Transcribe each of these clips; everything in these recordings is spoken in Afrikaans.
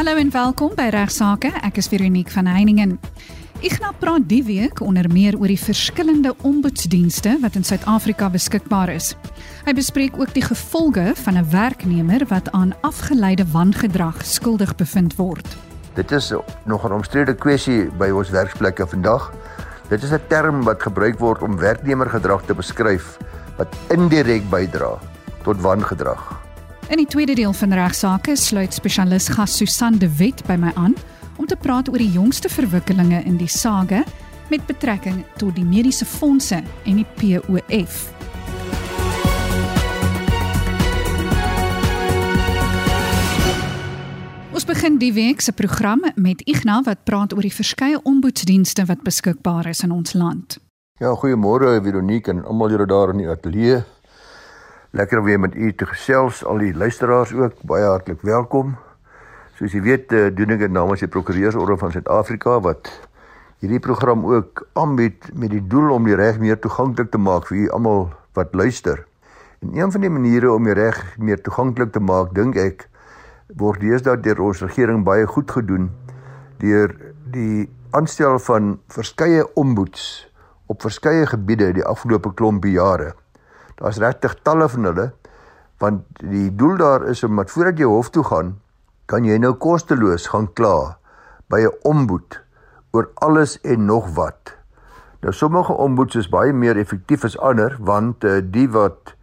Hallo en welkom by Regsake. Ek is Veronique van Heiningen. Ignas praat die week onder meer oor die verskillende ombudsdienste wat in Suid-Afrika beskikbaar is. Hy bespreek ook die gevolge van 'n werknemer wat aan afgeleide wangedrag skuldig bevind word. Dit is nog 'n omstrede kwessie by ons werksplekke vandag. Dit is 'n term wat gebruik word om werknemergedrag te beskryf wat indirek bydra tot wangedrag. In die tweede deel van regsaake sluit spesialis gas Susan de Wet by my aan om te praat oor die jongste verwikkelinge in die saga met betrekking tot die mediese fondse en die POF. Ons begin die week se program met Ignas wat praat oor die verskeie ombudsdienste wat beskikbaar is in ons land. Ja, goeiemôre Veronique en almal julle daar in die ateljee. Lekker om weer met u te gesels, al die luisteraars ook baie hartlik welkom. Soos jy weet, eh, doen ek dit namens die Prokureursorde van Suid-Afrika wat hierdie program ook aanbied met die doel om die reg meer toeganklik te maak vir u almal wat luister. En een van die maniere om die reg meer toeganklik te maak, dink ek, word deesdae deur ons regering baie goed gedoen deur die aanstel van verskeie omboeds op verskeie gebiede die afgelope klompie jare. Daar's regtig talle van hulle want die doel daar is om dat voordat jy hof toe gaan, kan jy nou kosteloos gaan kla by 'n ombud oor alles en nog wat. Nou sommige ombuds is baie meer effektief as ander want uh, die wat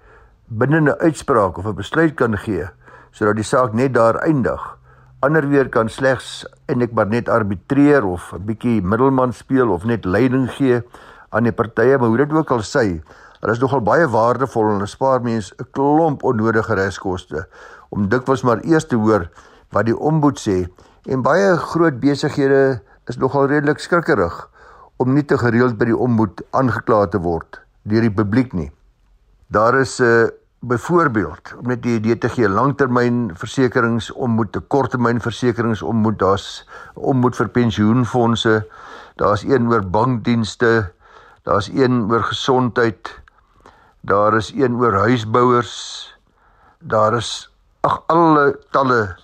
binne 'n uitspraak of 'n besluit kan gee sodat die saak net daar eindig. Ander weer kan slegs en ek maar net arbitreer of 'n bietjie middelman speel of net leiding gee aan die partye, maar hoe dit ook al sê, Hulle is nogal baie waardevol en hulle spaar mense 'n klomp onnodige reskoste om dikwels maar eers te hoor wat die ombud sê en baie groot besighede is nogal redelik skrikkerig om nie te gereeld by die ombud aangekla te word deur die publiek nie. Daar is 'n uh, eh, byvoorbeeld om net die idee te gee langtermynversekerings ombud te korttermynversekerings ombud daar's ombud vir pensioenfonde daar's een oor bankdienste daar's een oor gesondheid Daar is een oor huisbouers. Daar is ag alle talle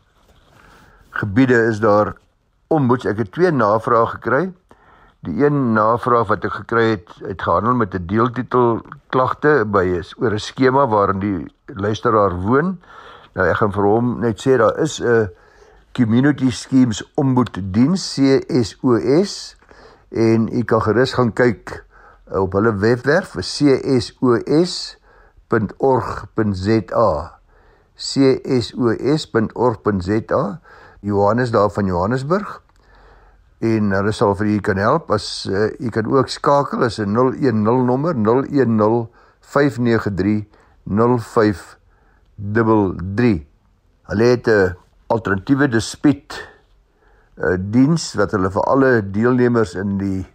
gebiede is daar omboets. Ek het twee navrae gekry. Die een navraag wat ek gekry het, het gehandel met 'n deeltitel klagte by is oor 'n skema waarin die luisteraar woon. Nou ek gaan vir hom net sê daar is 'n Community Schemes Omboed Diens CSOS en u kan gerus gaan kyk op hulle webwerf csos.org.za csos.org.za Johannes daar van Johannesburg. En hulle sal vir u kan help as uh, u kan ook skakel as 'n 010 nommer 010 593 0533 hulle het 'n alternatiewe dispuut uh, diens wat hulle vir alle deelnemers in die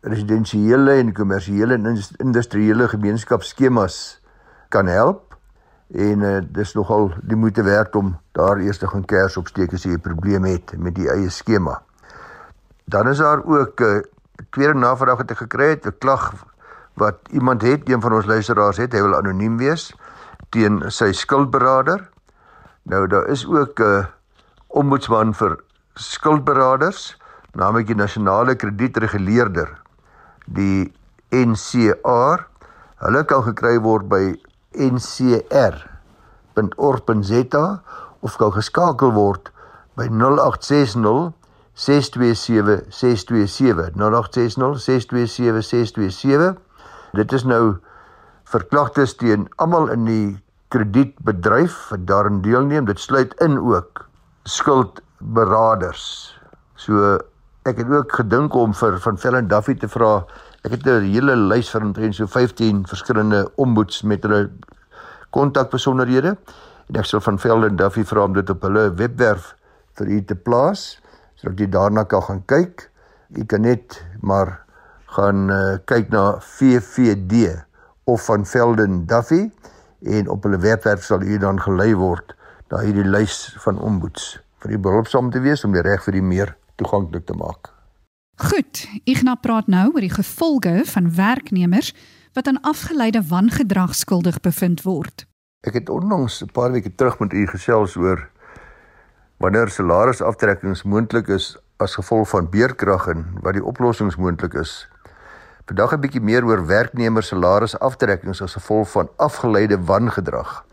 residensiële en kommersiële en industriële gemeenskapsskemas kan help en uh, dis nogal die moeite werd om daar eers te gaan kers opsteek as jy 'n probleem het met die eie skema. Dan is daar ook 'n uh, tweede navraag wat ek gekry het, 'n klag wat iemand het, een van ons luisteraars het, hy wil anoniem wees teen sy skuldberader. Nou daar is ook 'n uh, ombudsman vir skuldberaders, naamlik die nasionale kredietreguleerder die NCR. Hulle kan gekry word by ncr.org.za of kan geskakel word by 0860 627 627 0860 627 627 Dit is nou verklagtes teen almal in die kredietbedryf wat daarin deelneem. Dit sluit in ook skuldberaders. So ek het ook gedink om vir van Vellen Duffy te vra. Ek het 'n hele lys van omtrent so 15 verskillende omboeds met hulle kontakbesonderhede en ek sal van Vellen Duffy vra om dit op hulle webwerf vir u te plaas sodat jy daarna kan gaan kyk. Jy kan net maar gaan uh, kyk na VVD of van Velden Duffy en op hulle webwerf sal u dan gelei word na hierdie lys van omboeds vir u behulpsaam te wees om die reg vir die meer toeganklik te maak. Goed, Ignas praat nou oor die gevolge van werknemers wat aan afgeleide wangedrag skuldig bevind word. Ek het onlangs 'n paar weke terug met u gesels oor wanneer salarisuaftrekkings moontlik is as gevolg van beerkrag en wat die oplossings moontlik is. Vandag 'n bietjie meer oor werknemers salarisuaftrekkings as gevolg van afgeleide wangedrag.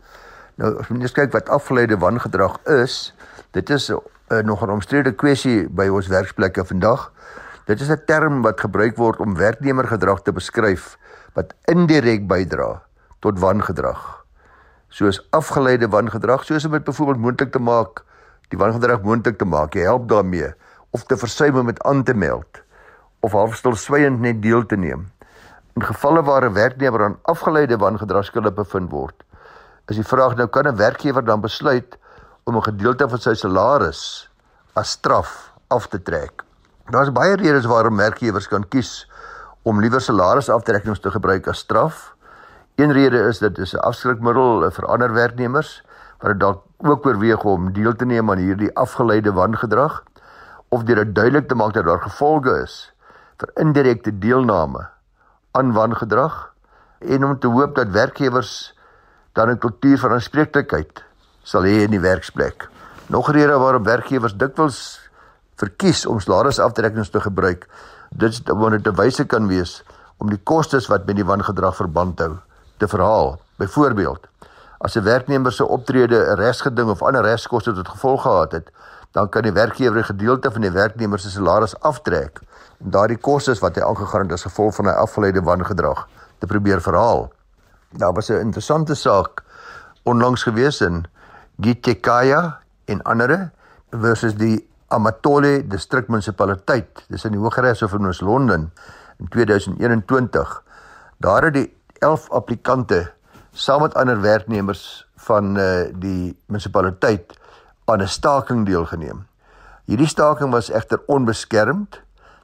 Nou as mens kyk wat afgeleide wangedrag is, dit is 'n uh, nog 'n omstrede kwessie by ons werksplekke vandag. Dit is 'n term wat gebruik word om werknemergedrag te beskryf wat indirek bydra tot wangedrag. Soos afgeleide wangedrag, soos om dit byvoorbeeld moontlik te maak, die wangedrag moontlik te maak. Jy help daarmee of te versuim om dit aan te meld of halfstilswygend net deel te neem. In gevalle waar 'n werknemer aan afgeleide wangedrag skuldig bevind word, is die vraag nou kan 'n werkgewer dan besluit om 'n gedeelte van sy salaris as straf af te trek. Daar's baie redes waarom werkgewers kan kies om liewer salarisuaftrekkings te gebruik as straf. Een rede is dat dit 'n afskrikmiddel vir ander werknemers wat dit dalk ook oorweeg om deel te neem aan hierdie afgeleide wangedrag of deur dit duidelik te maak dat daar gevolge is vir indirekte deelname aan wangedrag en om te hoop dat werkgewers dan 'n kultuur van aanspreeklikheid sal hê in die werksplek. Nog 'n rede waarom werkgewers dikwels verkies om salarisuaftrekkings te gebruik, dit is omdat dit 'n wyse kan wees om die kostes wat met die wangedrag verband hou te verhaal. Byvoorbeeld, as 'n werknemer se optrede 'n resgeding of ander reskoste tot gevolg gehad het, dan kan die werkgewer 'n gedeelte van die werknemer se salaris aftrek om daardie kostes wat hy aangegaan het as gevolg van hy afgeleide wangedrag te probeer verhaal. Daar was 'n interessante saak onlangs gewees in Gitekaya en ander versus die Amatole distrikmunisipaliteit. Dis in die Hooggeregshof in Londen in 2021. Daar het die 11 applikante saam met ander werknemers van uh, die munisipaliteit aan 'n staking deelgeneem. Hierdie staking was egter onbeskermd.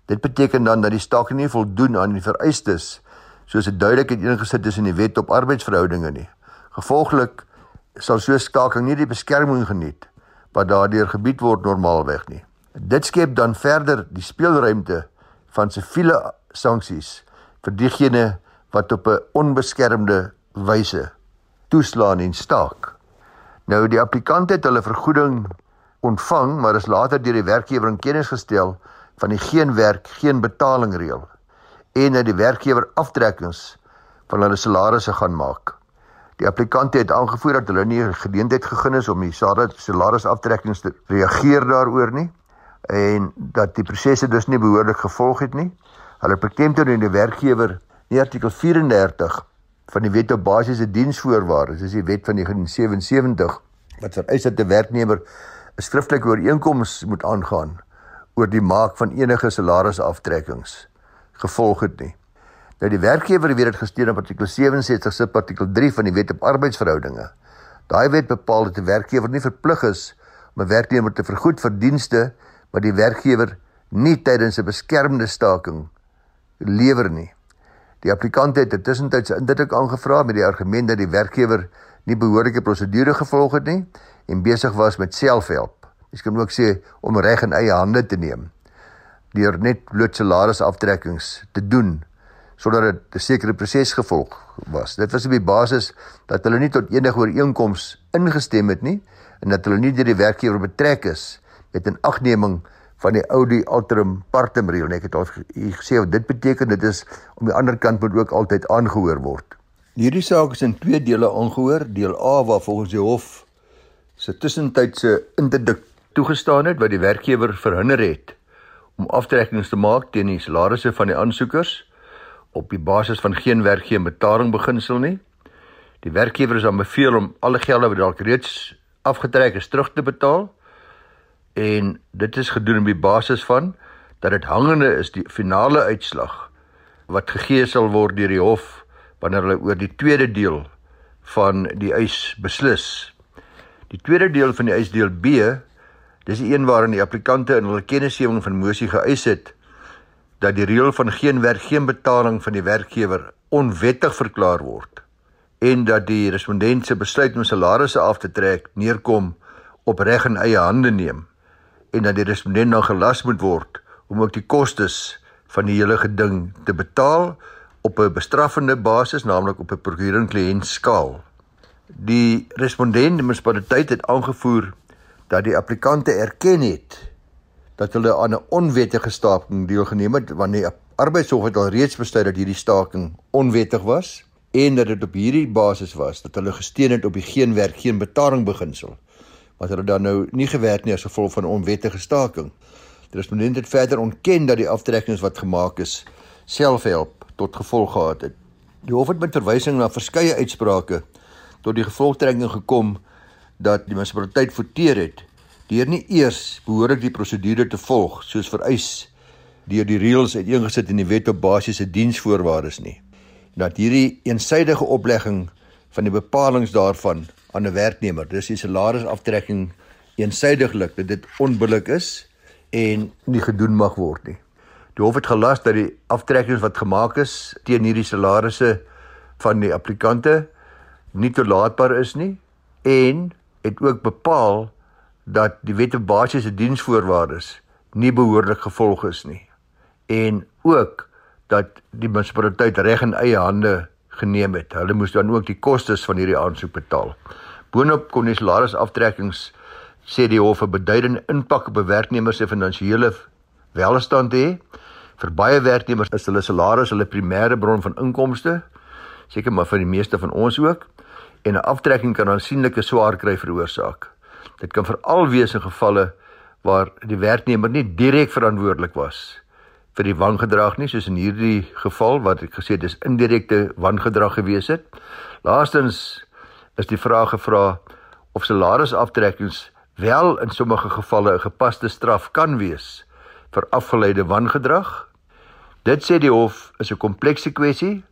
Dit beteken dan dat die staking nie voldoen aan die vereistes soos dit duidelik ingesit is in die wet op arbeidsverhoudinge nie. Gevolglik sal so staking nie die beskerming geniet wat daardeur gebied word normaalweg nie. Dit skep dan verder die speelruimte van siviele sanksies vir diegene wat op 'n onbeskermde wyse toeslaan en staak. Nou die applikant het hulle vergoeding ontvang, maar is later deur die werkgewer in kennis gestel van die geen werk, geen betaling reël en dat die werkgewer aftrekkings van hulle salarisse gaan maak. Die applikante het aangevoer dat hulle nie geleentheid gegee is om die salarisaftrekkings te reageer daaroor nie en dat die prosesse dus nie behoorlik gevolg het nie. Hulle beklemtoon in die werkgewer nie artikel 34 van die Wet op Basiese Diensvoorwaardes, dis die wet van 1977 wat vereis dat 'n werknemer 'n skriftelike ooreenkoms moet aangaan oor die maak van enige salarisuaftrekkings gevolg het nie. Nou die werkgewer weet dit gesteun op artikel 67 sub artikel 3 van die Wet op Arbeidsverhoudinge. Daai wet bepaal dat 'n werkgewer nie verplig is om 'n werknemer te vergoed vir dienste wat die werkgewer nie tydens 'n beskermde staking lewer nie. Die applikant het intussentyd sy indruk aangevra met die argument dat die werkgewer nie behoorlike prosedure gevolg het nie en besig was met selfhelp. Ek kan ook sê om reg in eie hande te neem deur net bloot salarisuaftrekkings te doen sonder dat 'n sekere proses gevolg was. Dit was op die basis dat hulle nie tot enige ooreenkoms ingestem het nie en dat hulle nie deur die werkgewer betrek is met 'n agneming van die ou die alterum partem reël nie. Ek het al gesê wat dit beteken. Dit is om die ander kant moet ook altyd aangehoor word. Hierdie saak is in twee dele aangehoor. Deel A waar volgens die hof se tussentydse interdikt toegestaan het wat die werkgewer verhinder het om aftrekkings te maak teen die salarisse van die aansoekers op die basis van geen werk geen betaling beginsel nie. Die werkgewer is dan beveel om alle gelde wat dalk reeds afgetrek is terug te betaal. En dit is gedoen op die basis van dat dit hangende is die finale uitslag wat gegee sal word deur die hof wanneer hulle oor die tweede deel van die eis beslis. Die tweede deel van die eisdeel B, dis die een waarin die applikante in hulle kennisgewing van mosie geëis het dat die reël van geen werk geen betaling van die werkgewer onwettig verklaar word en dat die respondent se besluit om salarisse af te trek neerkom op reg in eie hande neem en dat die respondent dan gelas moet word om ook die kostes van die hele geding te betaal op 'n bestraffende basis naamlik op 'n prokureur kliënt skaal. Die respondent die munisipaliteit het aangevoer dat die applikante erken het dat hulle aan 'n onwettige staking deelgeneem het wanneer die arbeidshof het al reeds besluit dat hierdie staking onwettig was en dat dit op hierdie basis was dat hulle gesteun het op die geen werk geen betaling beginsel wat hulle dan nou nie gewerk nie as gevolg van onwettige staking. Is menend dit verder ontken dat die aftrekkings wat gemaak is selfhelp tot gevolg gehad het. Die hof het met verwysing na verskeie uitsprake tot die gevolgtrekking gekom dat die munisipaliteit voeteer het deur nie eers behoorlik die prosedure te volg soos vereis deur die reëls uiteengesit in die wet op basiese diensvoorwaardes nie. Dat hierdie eensydige oplegging van die bepalinge daarvan aan 'n werknemer, dis die salarisaftrekking eensydiglik dat dit onbillik is en nie gedoen mag word nie. Die hof het gelas dat die aftrekkings wat gemaak is teen hierdie salarisse van die applikante nie toelaatbaar is nie en het ook bepaal dat die wet op basiese diensvoorwaardes nie behoorlik gevolg is nie en ook dat die munisipaliteit reg in eie hande geneem het. Hulle moes dan ook die kostes van hierdie aansoek betaal. Boonop kon die salarisaftrekkings sê die hof 'n beduidende impak op werknemers se finansiële welstand hê. Vir baie werknemers is hulle salaris hulle primêre bron van inkomste, seker maar vir die meeste van ons ook, en 'n aftrekking kan aansienlike swaar kry veroorsaak. Dit kan veral wees in gevalle waar die werknemer nie direk verantwoordelik was vir die wangedrag nie, soos in hierdie geval wat ek gesê dis indirekte wangedrag gewees het. Laastens is die vraag gevra of salarisaftrekkings wel in sommige gevalle 'n gepaste straf kan wees vir afgeleide wangedrag. Dit sê die hof is 'n komplekse kwessie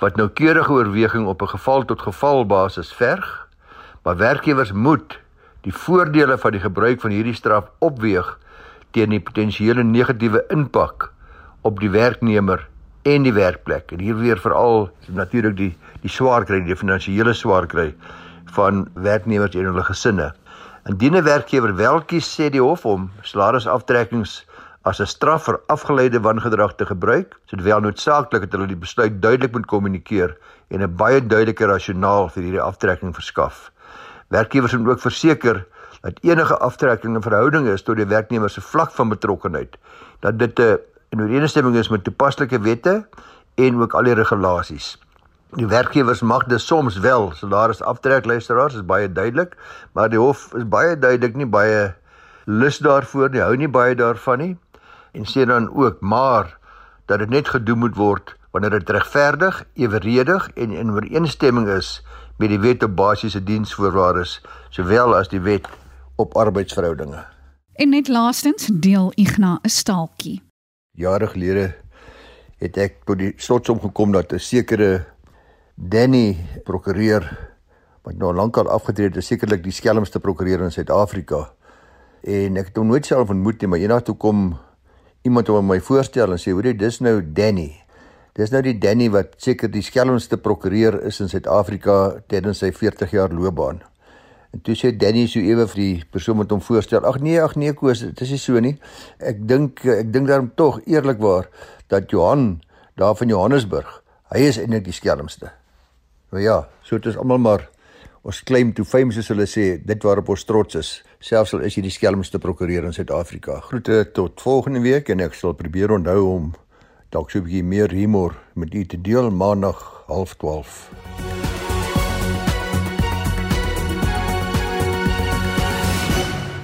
wat noukeurige oorweging op 'n geval tot geval basis verg, maar werkgewers moet die voordele van die gebruik van hierdie straf opweeg teen die potensiële negatiewe impak op die werknemer en die werkplek. En hier weer veral natuurlik die die swaar kry, die finansiële swaar kry van werknemers en hulle gesinne. Indien 'n werkgewer wel kies sê die hof om salarisaftrekkings as 'n straf vir afgeleide wangedrag te gebruik, is dit wel noodsaaklik dat hulle die besluit duidelik moet kommunikeer en 'n baie duidelike rasionaal vir hierdie aftrekking verskaf. Werkgewers moet ook verseker dat enige aftrekking 'n verhouding is tot die werknemer se vlak van betrokkenheid, dat dit 'n in ooreenstemming is met toepaslike wette en ook al die regulasies. Die werkgewers mag dus soms wel salaris aftrek luisteraars is baie duidelik, maar die hof is baie duidelik nie baie lus daarvoor nie, hou nie baie daarvan nie en sê dan ook maar dat dit net gedoen moet word wanneer dit regverdig, eweredig en in ooreenstemming is met die wet op basiese diensvoorwaardes sowel as die wet op arbeidsverhoudinge. En net laastens deel Igna 'n staaltjie. Jare gelede het ek tot die slotsom gekom dat 'n sekere Danny prokureur wat nou lankal afgetree het, is sekerlik die skelmste prokureur in Suid-Afrika. En ek het hom nooit self ontmoet nie, maar eendag toe kom iemand hom my voorstel en sê, "Hoerie, dis nou Danny." Dis nou die Danny wat seker die skelmste prokureur is in Suid-Afrika tydens sy 40 jaar loopbaan. En toe sê Danny so ewe vir die persoon wat hom voorstel: "Ag nee, ag nee, Koos, dit is nie so nie. Ek dink ek dink daarom tog eerlikwaar dat Johan daar van Johannesburg, hy is eintlik die skelmste." Nou ja, so dit is almal maar ons claim to fame soos hulle sê, dit waarop ons trots is, selfs al is jy die skelmste prokureur in Suid-Afrika. Groete tot volgende week en ek sal probeer onthou om dalk so 'n bietjie meer humor met u te deel maandag 12:30.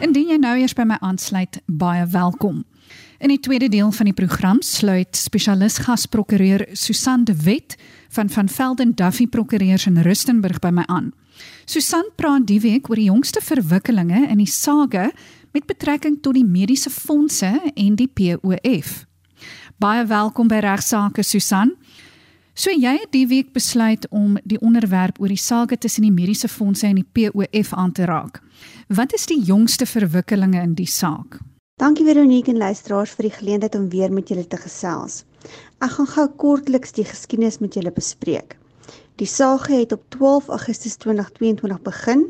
Indien jy nou eers by my aansluit, baie welkom. In die tweede deel van die program sluit spesialis gasprokureur Susan de Wet van van Velden Duffy Prokureurs in Rustenburg by my aan. Susan praat die week oor die jongste verwikkelinge in die saga met betrekking tot die mediese fondse en die POF. Baie welkom by regsaake Susan. So jy het die week besluit om die onderwerp oor die sake tussen die mediese fondse en die POF aan te raak. Wat is die jongste verwikkelinge in die saak? Dankie Veronique en luisteraars vir die geleentheid om weer met julle te gesels. Ek gaan gou kortliks die geskiedenis met julle bespreek. Die saak het op 12 Augustus 2022 begin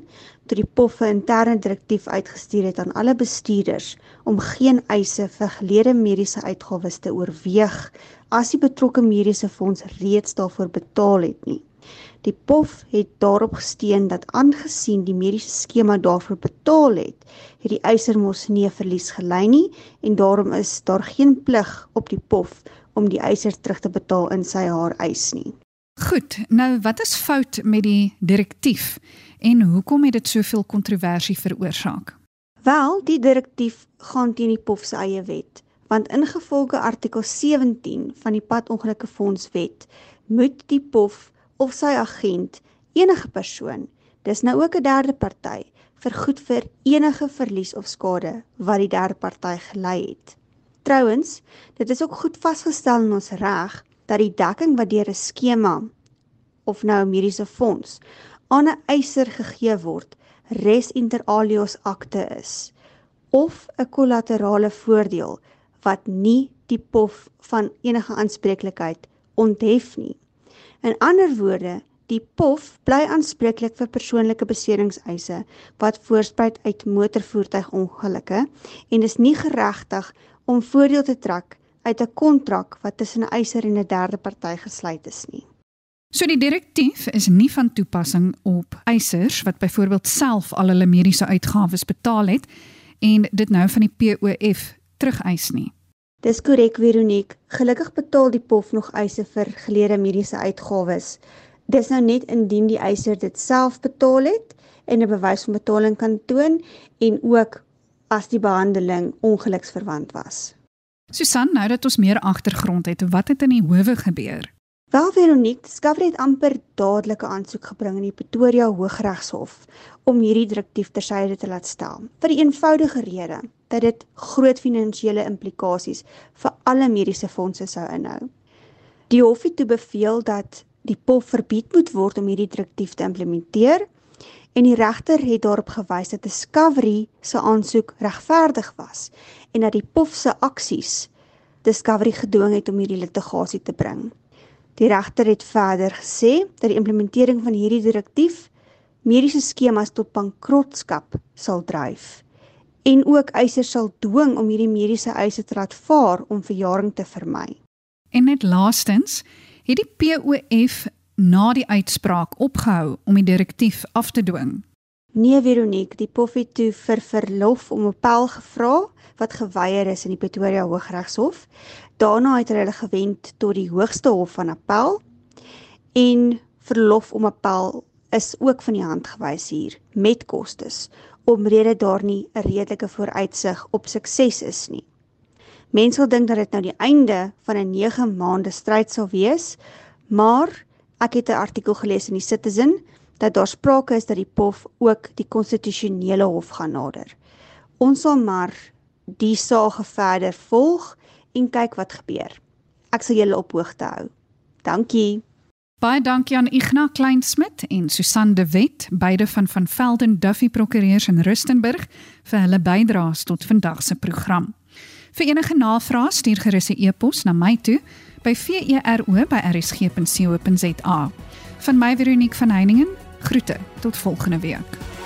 toe die POF 'n interne direktief uitgestuur het aan alle bestuurders om geen eise vir gelede mediese uitgawes te oorweeg as die betrokke mediese fonds reeds daarvoor betaal het nie. Die POF het daarop gesteun dat aangesien die mediese skema daarvoor betaal het, het die eiser mos nie 'n verlies gely nie en daarom is daar geen plig op die POF om die eiser terug te betaal in sy haar eis nie. Goed, nou wat is fout met die direktief en hoekom het dit soveel kontroversie veroorsaak? Wel, die direktief gaan teen die POF se eie wet, want ingevolge artikel 17 van die Padongelukkefonds wet moet die POF of sy agent enige persoon, dis nou ook 'n derde party, vergoed vir enige verlies of skade wat die derde party gely het. Trouwens, dit is ook goed vasgestel in ons reg dat die dekking wat deur 'n skema of nou 'n mediese fonds aan 'n eiser gegee word, res inter alios akte is of 'n kollaterale voordeel wat nie die pof van enige aanspreeklikheid onthef nie. In ander woorde, die POF bly aanspreeklik vir persoonlike besedingseise wat voorspruit uit motorvoertuigongelukke en is nie geregtig om voordeel te trek uit 'n kontrak wat tussen 'n eiser en 'n derde party gesluit is nie. So die direktief is nie van toepassing op eisers wat byvoorbeeld self al hulle mediese uitgawes betaal het en dit nou van die POF terugeis nie. Dis korrek Veronique. Gelukkig betaal die POF nog eise vir gelede mediese uitgawes. Dis nou net indien die eiser dit self betaal het en 'n bewys van betaling kan toon en ook as die behandeling ongeluksverwant was. Susan, nou dat ons meer agtergrond het, wat het in die howe gebeur? Wel Veronique, Discovery het amper dadelik 'n aansoek gebring in die Pretoria Hooggeregshof om hierdie direktief tersyde te laat stel. Vir die eenvoudige rede dat dit groot finansiële implikasies vir alle mediese fondse sou inhou. Die hof het toe beveel dat die POF verbied moet word om hierdie direktief te implementeer en die regter het daarop gewys dat Discovery se aansoek regverdig was en dat die POF se aksies Discovery gedwing het om hierdie litigasie te bring. Die regter het verder gesê dat die implementering van hierdie direktief mediese skemas tot bankrotskap sal dryf en ook eisers sal dwing om hierdie mediese eise te laat vaar om verjaring te vermy. En net laastens, het die POF na die uitspraak opgehou om die direktief af te dwing. Nee Veronique, die POF het toe vir verlof om 'n appel gevra wat geweier is in die Pretoria Hooggeregshof. Daarna het hulle gewend tot die Hoogste Hof van Appel en verlof om appel is ook van die hand gewys hier met kostes omrede daar nie 'n redelike vooruitsig op sukses is nie. Mense wil dink dat dit nou die einde van 'n 9 maande stryd sal wees, maar ek het 'n artikel gelees in die Citizen dat daar sprake is dat die POF ook die konstitusionele hof gaan nader. Ons sal maar die saak verder volg en kyk wat gebeur. Ek sal julle op hoogte hou. Dankie. Baie dankie aan Ignas Kleinsmid en Susan de Wet, beide van van Velden Duffy Prokureurs in Rustenburg vir hulle bydraes tot vandag se program. Vir enige navrae stuur gerus 'n e-pos na my toe by vero@rsg.co.za. Van my Veronique van Heiningen, groete tot volgende week.